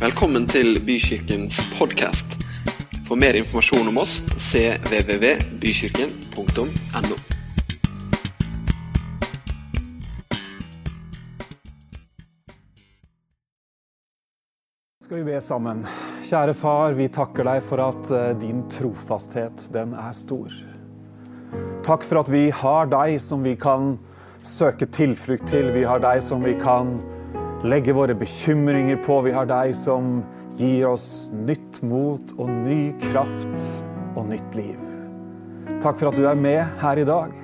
Velkommen til Bykirkens podkast. For mer informasjon om oss cvvvbykirken.no. Skal vi be sammen. Kjære far, vi takker deg for at eh, din trofasthet, den er stor. Takk for at vi har deg som vi kan søke tilflukt til. Vi har deg som vi kan legge våre bekymringer på. Vi har deg som gir oss nytt mot og ny kraft og nytt liv. Takk for at du er med her i dag.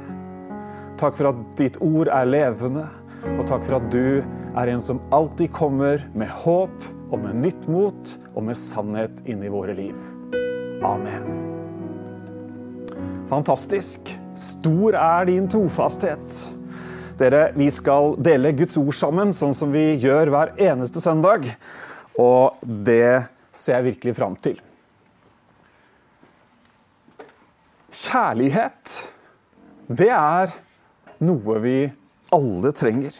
Takk for at ditt ord er levende, og takk for at du er en som alltid kommer med håp og med nytt mot og med sannhet inn i våre liv. Amen. Fantastisk. Stor er din trofasthet. Dere, vi skal dele Guds ord sammen, sånn som vi gjør hver eneste søndag. Og det ser jeg virkelig fram til. Kjærlighet, det er noe vi alle trenger.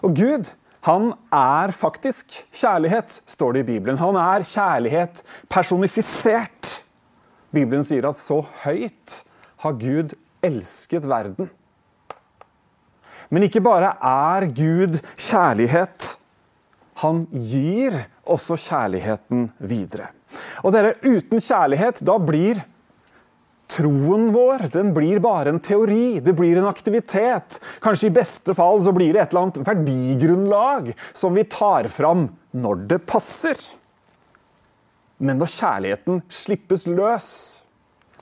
Og Gud, han er faktisk kjærlighet, står det i Bibelen. Han er kjærlighet personifisert. Bibelen sier at så høyt har Gud elsket verden. Men ikke bare er Gud kjærlighet. Han gir også kjærligheten videre. Og dere, uten kjærlighet, da blir troen vår den blir bare en teori. Det blir en aktivitet. Kanskje i beste fall så blir det et eller annet verdigrunnlag som vi tar fram når det passer. Men når kjærligheten slippes løs,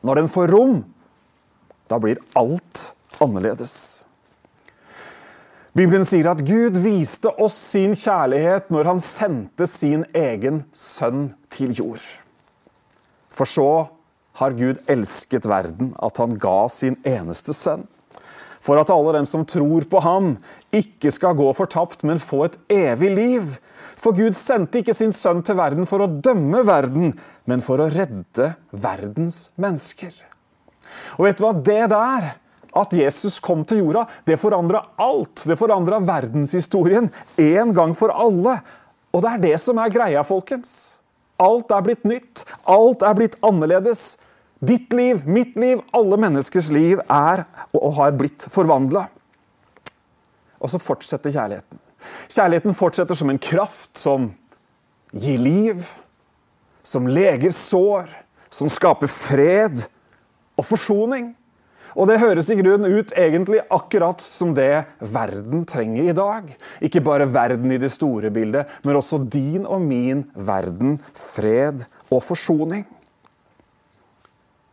når den får rom, da blir alt annerledes. Bibelen sier at Gud viste oss sin kjærlighet når han sendte sin egen sønn til jord. For så har Gud elsket verden at han ga sin eneste sønn. For at alle dem som tror på ham, ikke skal gå fortapt, men få et evig liv. For Gud sendte ikke sin sønn til verden for å dømme verden, men for å redde verdens mennesker. Og vet du hva det der at Jesus kom til jorda, det forandra alt. Det forandra verdenshistorien en gang for alle. Og det er det som er greia, folkens. Alt er blitt nytt. Alt er blitt annerledes. Ditt liv, mitt liv, alle menneskers liv er og har blitt forvandla. Og så fortsetter kjærligheten. Kjærligheten fortsetter som en kraft som gir liv, som leger sår, som skaper fred og forsoning. Og det høres i grunnen ut egentlig akkurat som det verden trenger i dag. Ikke bare verden i det store bildet, men også din og min verden, fred og forsoning.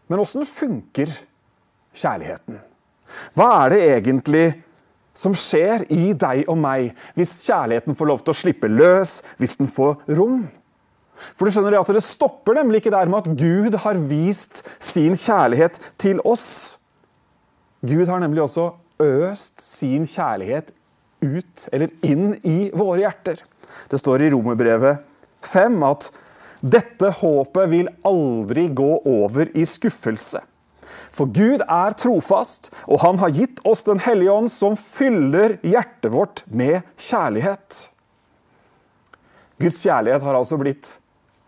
Men åssen funker kjærligheten? Hva er det egentlig som skjer i deg og meg hvis kjærligheten får lov til å slippe løs, hvis den får rom? For du skjønner at Det stopper nemlig ikke der med at Gud har vist sin kjærlighet til oss. Gud har nemlig også øst sin kjærlighet ut, eller inn i våre hjerter. Det står i Romerbrevet 5 at dette håpet vil aldri gå over i skuffelse. For Gud er trofast, og han har gitt oss Den hellige ånd, som fyller hjertet vårt med kjærlighet. Guds kjærlighet har altså blitt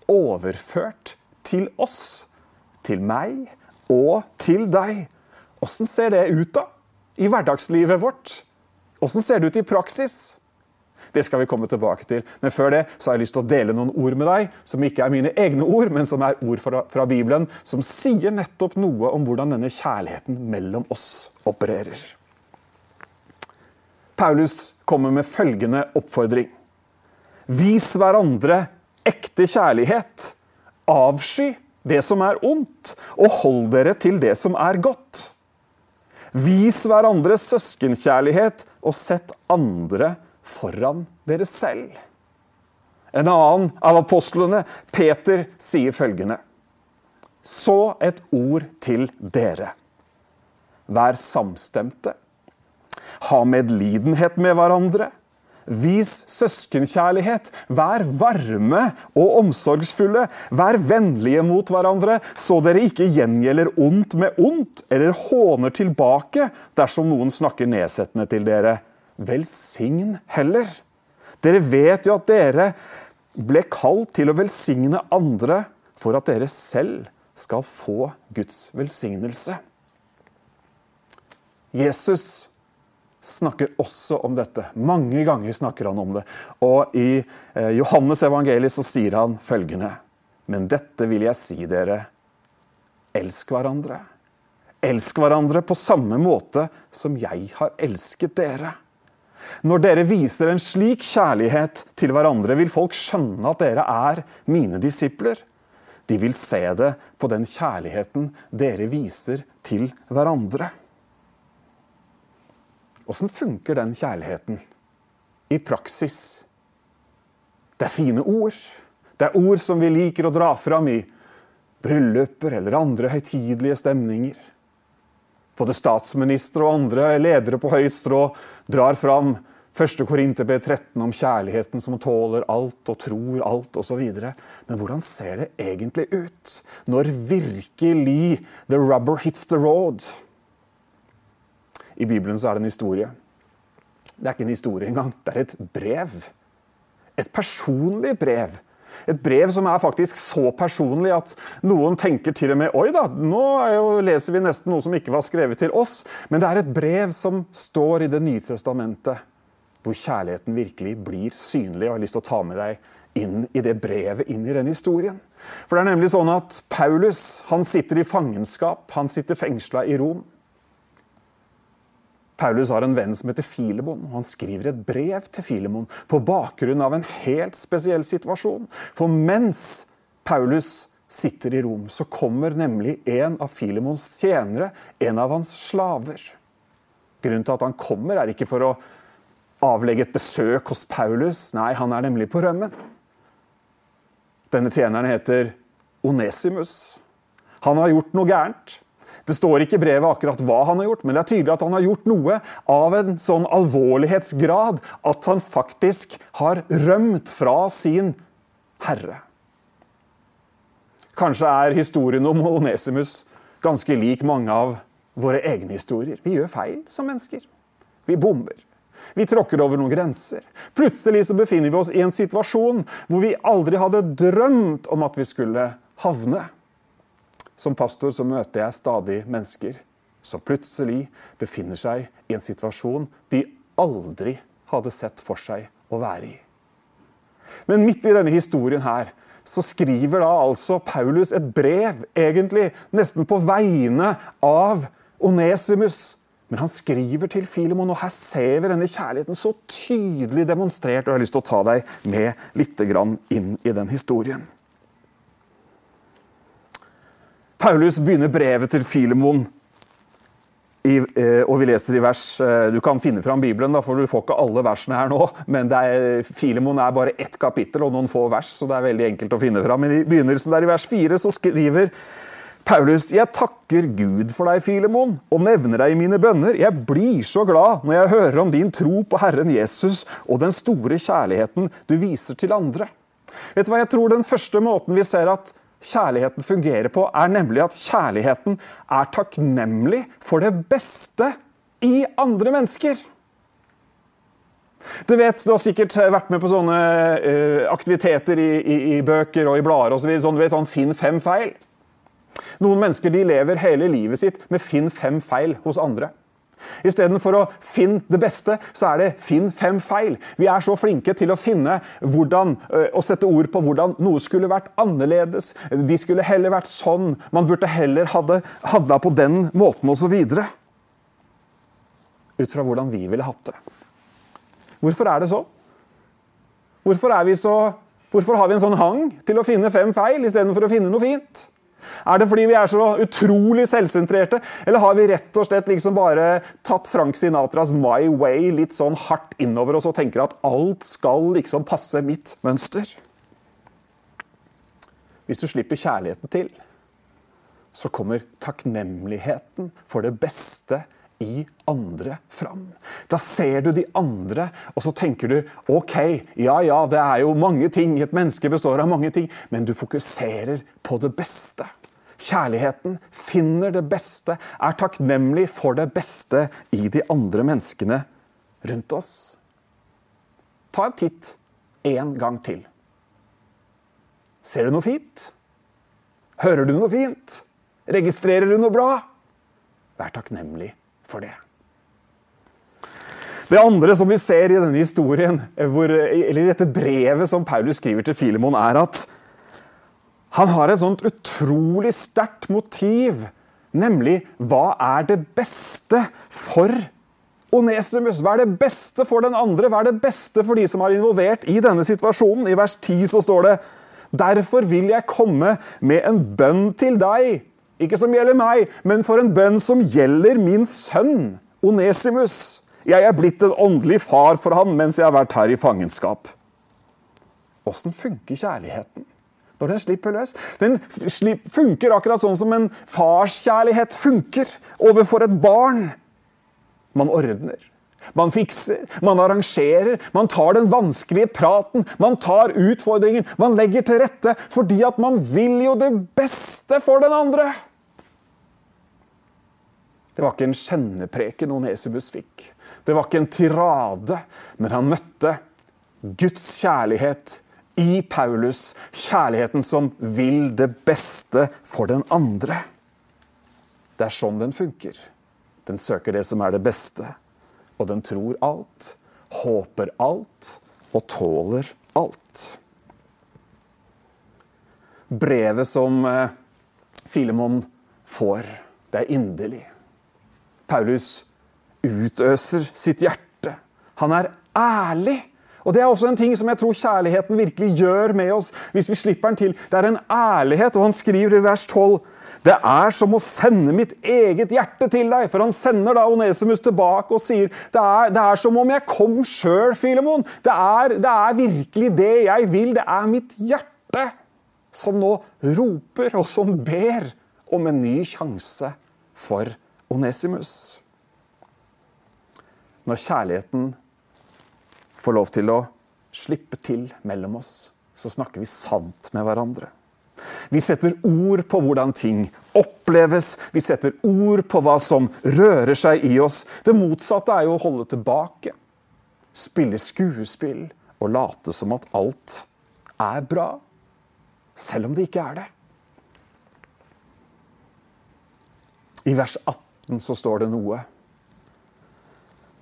overført til oss, til meg og til deg. Åssen ser det ut da? I hverdagslivet vårt? Åssen ser det ut i praksis? Det skal vi komme tilbake til. Men før det så har jeg lyst til å dele noen ord med deg, som ikke er mine egne ord, men som er ord fra, fra Bibelen, som sier nettopp noe om hvordan denne kjærligheten mellom oss opererer. Paulus kommer med følgende oppfordring. Vis hverandre ekte kjærlighet. Avsky det som er ondt, og hold dere til det som er godt. Vis hverandre søskenkjærlighet, og sett andre foran dere selv. En annen av apostlene, Peter, sier følgende. Så et ord til dere. Vær samstemte. Ha medlidenhet med hverandre. Vis søskenkjærlighet. Vær varme og omsorgsfulle. Vær vennlige mot hverandre, så dere ikke gjengjelder ondt med ondt, eller håner tilbake dersom noen snakker nedsettende til dere. Velsign heller. Dere vet jo at dere ble kalt til å velsigne andre for at dere selv skal få Guds velsignelse. Jesus snakker også om dette. Mange ganger snakker han om det. Og i eh, Johannes evangeliet så sier han følgende.: Men dette vil jeg si dere. Elsk hverandre. Elsk hverandre på samme måte som jeg har elsket dere. Når dere viser en slik kjærlighet til hverandre, vil folk skjønne at dere er mine disipler. De vil se det på den kjærligheten dere viser til hverandre. Åssen funker den kjærligheten i praksis? Det er fine ord. Det er ord som vi liker å dra fram i brylluper eller andre høytidelige stemninger. Både statsministre og andre ledere på høyt strå drar fram 1. Korinterbrev 13 om kjærligheten som tåler alt og tror alt osv. Men hvordan ser det egentlig ut når virkelig the rubber hits the road? I Bibelen så er det en historie. Det er ikke en historie engang, det er et brev. Et personlig brev et brev som er faktisk så personlig at noen tenker til og med Oi da, nå leser vi nesten noe som ikke var skrevet til oss. Men det er et brev som står i Det nye testamentet, hvor kjærligheten virkelig blir synlig. Og jeg har lyst til å ta med deg inn i det brevet, inn i den historien. For det er nemlig sånn at Paulus han sitter i fangenskap, han sitter fengsla i Rom. Paulus har en venn som heter Filemon, og han skriver et brev til Filemon på bakgrunn av en helt spesiell situasjon. For mens Paulus sitter i Rom, så kommer nemlig en av Filemons tjenere, en av hans slaver. Grunnen til at han kommer, er ikke for å avlegge et besøk hos Paulus. Nei, han er nemlig på rømmen. Denne tjeneren heter Onesimus. Han har gjort noe gærent. Det står ikke i brevet akkurat hva han har gjort, men det er tydelig at han har gjort noe av en sånn alvorlighetsgrad at han faktisk har rømt fra sin herre. Kanskje er historien om Onesimus ganske lik mange av våre egne historier. Vi gjør feil som mennesker. Vi bomber. Vi tråkker over noen grenser. Plutselig så befinner vi oss i en situasjon hvor vi aldri hadde drømt om at vi skulle havne. Som pastor så møter jeg stadig mennesker som plutselig befinner seg i en situasjon de aldri hadde sett for seg å være i. Men midt i denne historien her så skriver da altså Paulus et brev, egentlig nesten på vegne av Onesimus. Men han skriver til Filemon, og her ser vi denne kjærligheten så tydelig demonstrert. Og jeg har lyst til å ta deg med litt inn i den historien. Paulus begynner brevet til Filemon, eh, og vi leser i vers eh, Du kan finne fram Bibelen, da, for du får ikke alle versene her nå. Men er, Filemon er bare ett kapittel og noen få vers, så det er veldig enkelt å finne fram. Men i begynnelsen der i vers 4 så skriver Paulus, jeg takker Gud for deg, Filemon, og nevner deg i mine bønner. Jeg blir så glad når jeg hører om din tro på Herren Jesus og den store kjærligheten du viser til andre. Vet du hva, jeg tror Den første måten vi ser at kjærligheten fungerer på, er nemlig at kjærligheten er takknemlig for det beste i andre mennesker. Du vet, du har sikkert vært med på sånne uh, aktiviteter i, i, i, bøker og i blader osv. Så sånn, sånn Finn fem feil. Noen mennesker de lever hele livet sitt med finn fem feil hos andre. Istedenfor å finne det beste, så er det finn fem feil. Vi er så flinke til å finne hvordan, å sette ord på hvordan noe skulle vært annerledes. De skulle heller vært sånn. Man burde heller hadde handla på den måten osv. Ut fra hvordan vi ville hatt det. Hvorfor er det så? Hvorfor, så, hvorfor har vi en sånn hang til å finne fem feil istedenfor å finne noe fint? Er det fordi vi er så utrolig selvsentrerte, eller har vi rett og slett liksom bare tatt Frank Sinatras 'My Way' litt sånn hardt innover oss og tenker at alt skal liksom passe mitt mønster? Hvis du slipper kjærligheten til, så kommer takknemligheten for det beste i andre fram. Da ser du de andre, og så tenker du OK, ja ja, det er jo mange ting. Et menneske består av mange ting. Men du fokuserer på det beste. Kjærligheten finner det beste, er takknemlig for det beste i de andre menneskene rundt oss. Ta en titt en gang til. Ser du noe fint? Hører du noe fint? Registrerer du noe bra? Vær takknemlig for det. Det andre som vi ser i denne historien, hvor, eller i dette brevet som Paulus skriver til Filemon, er at han har et sånt utrolig sterkt motiv. Nemlig hva er det beste for Onesimus? Hva er det beste for den andre? Hva er det beste for de som er involvert i denne situasjonen? I vers 10 så står det Derfor vil jeg komme med en bønn til deg. Ikke som gjelder meg, men for en bønn som gjelder min sønn Onesimus. Jeg er blitt en åndelig far for han mens jeg har vært her i fangenskap. Åssen funker kjærligheten når den slipper løs? Den funker akkurat sånn som en farskjærlighet funker overfor et barn. Man ordner. Man fikser, man arrangerer, man tar den vanskelige praten, man tar utfordringen, man legger til rette fordi at man vil jo det beste for den andre. Det var ikke en skjennepreken Onesibus fikk. Det var ikke en tirade, men han møtte Guds kjærlighet i Paulus. Kjærligheten som vil det beste for den andre. Det er sånn den funker. Den søker det som er det beste. Og den tror alt, håper alt og tåler alt. Brevet som eh, Filemon får, det er inderlig. Paulus utøser sitt hjerte. Han er ærlig. Og Det er også en ting som jeg tror kjærligheten virkelig gjør med oss. hvis vi slipper den til. Det er en ærlighet, og han skriver i vers 12 det er som å sende mitt eget hjerte til deg. For han sender da Onesimus tilbake og sier det er, det er som om jeg kom sjøl, Filemon. Det er, det er virkelig det jeg vil. Det er mitt hjerte som nå roper og som ber om en ny sjanse for Onesimus når kjærligheten får lov til å slippe til mellom oss, så snakker vi sant med hverandre. Vi setter ord på hvordan ting oppleves, vi setter ord på hva som rører seg i oss. Det motsatte er jo å holde tilbake, spille skuespill og late som at alt er bra, selv om det ikke er det. I vers 18 så står det noe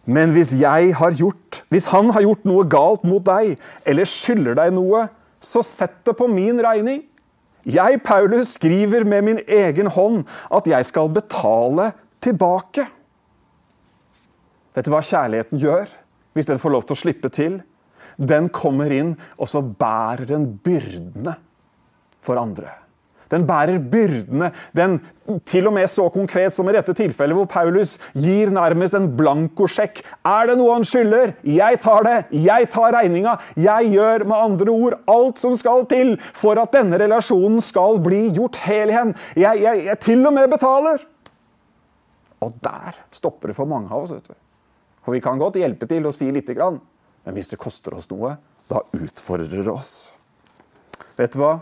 men hvis jeg har gjort, hvis han har gjort noe galt mot deg, eller skylder deg noe, så sett det på min regning. Jeg, Paulus, skriver med min egen hånd at jeg skal betale tilbake. Vet du hva kjærligheten gjør hvis den får lov til å slippe til? Den kommer inn, og så bærer den byrdene for andre. Den bærer byrdene. Den, til og med så konkret som i dette tilfellet, hvor Paulus gir nærmest en blankosjekk. Er det noe han skylder? Jeg tar det. Jeg tar regninga. Jeg gjør med andre ord alt som skal til for at denne relasjonen skal bli gjort hel igjen. Jeg, jeg, jeg til og med betaler. Og der stopper det for mange av oss. vet du. For vi kan godt hjelpe til å si lite grann, men hvis det koster oss noe, da utfordrer det oss. Vet du hva?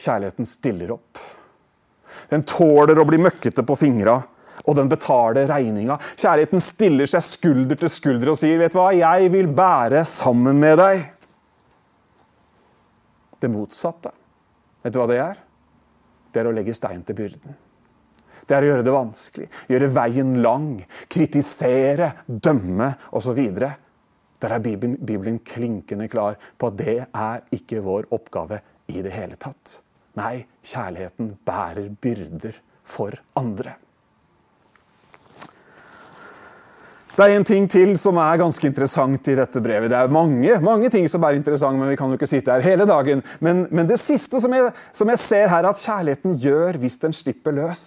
Kjærligheten stiller opp. Den tåler å bli møkkete på fingra, og den betaler regninga. Kjærligheten stiller seg skulder til skulder og sier, 'Vet du hva, jeg vil bære sammen med deg'. Det motsatte, vet du hva det er? Det er å legge stein til byrden. Det er å gjøre det vanskelig, gjøre veien lang, kritisere, dømme osv. Der er Bibelen, Bibelen klinkende klar på at det er ikke vår oppgave i det hele tatt. Nei, kjærligheten bærer byrder for andre. Det er en ting til som er ganske interessant i dette brevet. Det er mange, mange ting som er interessant, men vi kan jo ikke sitte her hele dagen. Men, men det siste som jeg, som jeg, ser her at kjærligheten gjør hvis den slipper løs,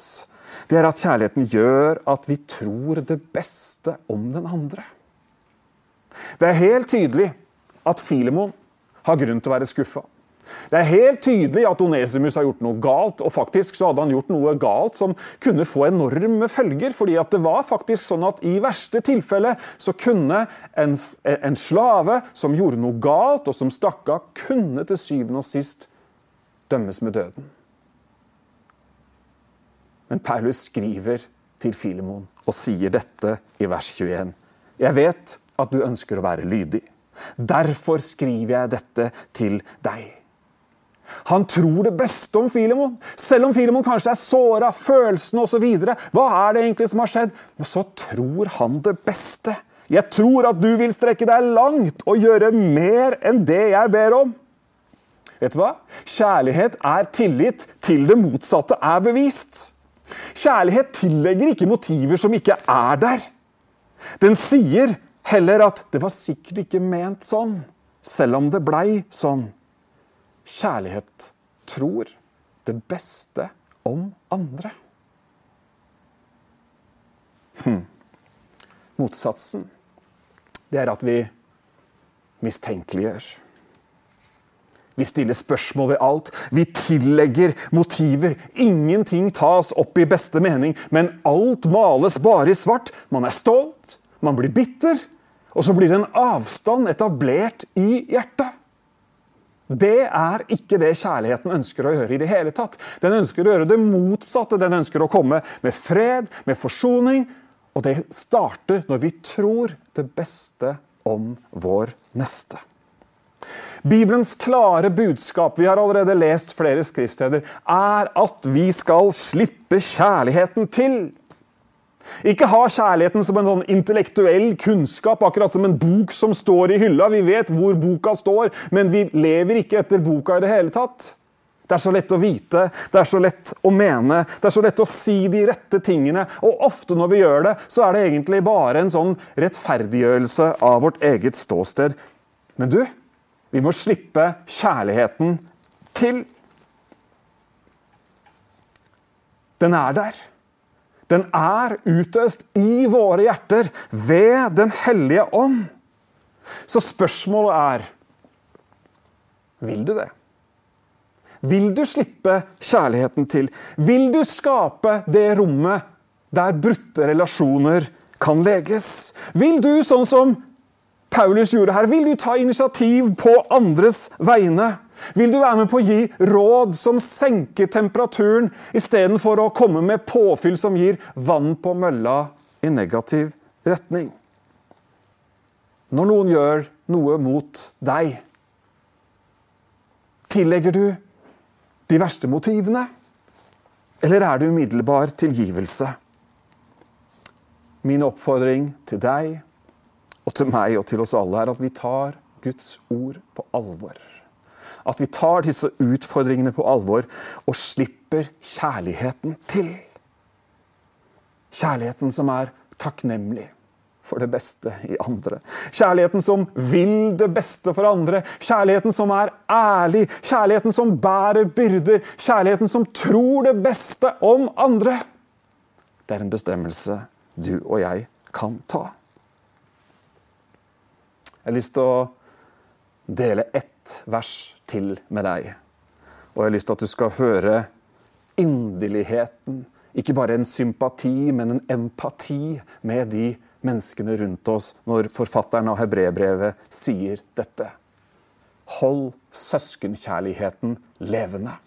det er at kjærligheten gjør at vi tror det beste om den andre. Det er helt tydelig at Filemon har grunn til å være skuffa. Det er helt tydelig at Onesimus har gjort noe galt, og faktisk så hadde han gjort noe galt som kunne få enorme følger. fordi at det var faktisk sånn at i verste tilfelle så kunne en, en slave som gjorde noe galt, og som stakk av, kunne til syvende og sist dømmes med døden. Men Paulus skriver til Filemon og sier dette i vers 21. Jeg vet at du ønsker å være lydig. Derfor skriver jeg dette til deg. Han tror det beste om Filemon, selv om Filemon kanskje er såra, følelsene osv. Hva er det egentlig som har skjedd? Og så tror han det beste. Jeg tror at du vil strekke deg langt og gjøre mer enn det jeg ber om. Vet du hva? Kjærlighet er tillit til det motsatte er bevist. Kjærlighet tillegger ikke motiver som ikke er der. Den sier heller at 'det var sikkert ikke ment sånn', selv om det blei sånn. Kjærlighet tror det beste om andre. Hm. Motsatsen, det er at vi mistenkeliggjør. Vi stiller spørsmål ved alt. Vi tillegger motiver. Ingenting tas opp i beste mening, men alt males bare i svart. Man er stolt, man blir bitter, og så blir det en avstand etablert i hjertet. Det er ikke det kjærligheten ønsker å gjøre i det hele tatt. Den ønsker å gjøre det motsatte. Den ønsker å komme med fred, med forsoning. Og det starter når vi tror det beste om vår neste. Bibelens klare budskap, vi har allerede lest flere skriftsteder, er at vi skal slippe kjærligheten til. Ikke ha kjærligheten som en sånn intellektuell kunnskap, akkurat som en bok som står i hylla. Vi vet hvor boka står, men vi lever ikke etter boka i det hele tatt. Det er så lett å vite, det er så lett å mene, det er så lett å si de rette tingene. Og ofte når vi gjør det, så er det egentlig bare en sånn rettferdiggjørelse av vårt eget ståsted. Men du, vi må slippe kjærligheten til. Den er der. Den er utøst i våre hjerter ved Den hellige ånd. Så spørsmålet er Vil du det? Vil du slippe kjærligheten til? Vil du skape det rommet der brutte relasjoner kan leges? Vil du, sånn som Paulus gjorde her. Vil du ta initiativ på andres vegne? Vil du være med på å gi råd som senker temperaturen, istedenfor å komme med påfyll som gir vann på mølla i negativ retning? Når noen gjør noe mot deg, tillegger du de verste motivene? Eller er det umiddelbar tilgivelse? Min oppfordring til deg og til meg og til oss alle, er at vi tar Guds ord på alvor. At vi tar disse utfordringene på alvor og slipper kjærligheten til. Kjærligheten som er takknemlig for det beste i andre. Kjærligheten som vil det beste for andre. Kjærligheten som er ærlig. Kjærligheten som bærer byrder. Kjærligheten som tror det beste om andre. Det er en bestemmelse du og jeg kan ta. Jeg har lyst til å dele ett vers til med deg. Og jeg har lyst til at du skal høre inderligheten. Ikke bare en sympati, men en empati med de menneskene rundt oss når forfatteren av hebreerbrevet sier dette. Hold søskenkjærligheten levende.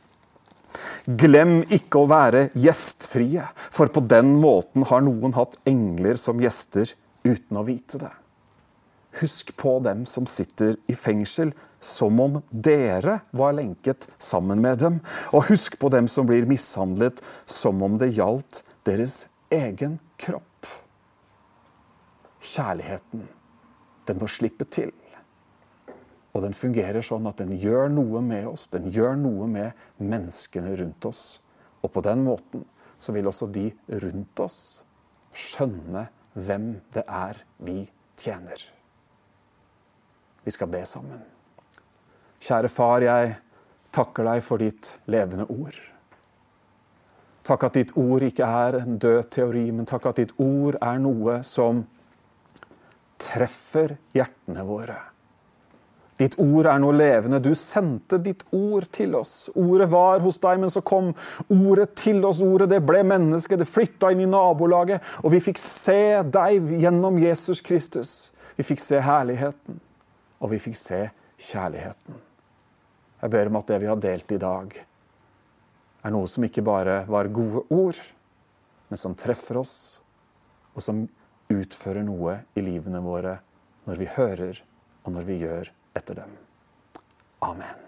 Glem ikke å være gjestfrie, for på den måten har noen hatt engler som gjester uten å vite det. Husk på dem som sitter i fengsel, som om dere var lenket sammen med dem. Og husk på dem som blir mishandlet, som om det gjaldt deres egen kropp. Kjærligheten, den må slippe til. Og den fungerer sånn at den gjør noe med oss, den gjør noe med menneskene rundt oss. Og på den måten så vil også de rundt oss skjønne hvem det er vi tjener. Vi skal be sammen. Kjære far, jeg takker deg for ditt levende ord. Takk at ditt ord ikke er en død teori, men takk at ditt ord er noe som treffer hjertene våre. Ditt ord er noe levende. Du sendte ditt ord til oss. Ordet var hos deg, men så kom ordet til oss. Ordet det ble menneske, det flytta inn i nabolaget, og vi fikk se deg gjennom Jesus Kristus. Vi fikk se herligheten og vi fikk se kjærligheten. Jeg ber om at det vi har delt i dag, er noe som ikke bare var gode ord, men som treffer oss, og som utfører noe i livene våre når vi hører og når vi gjør etter dem. Amen.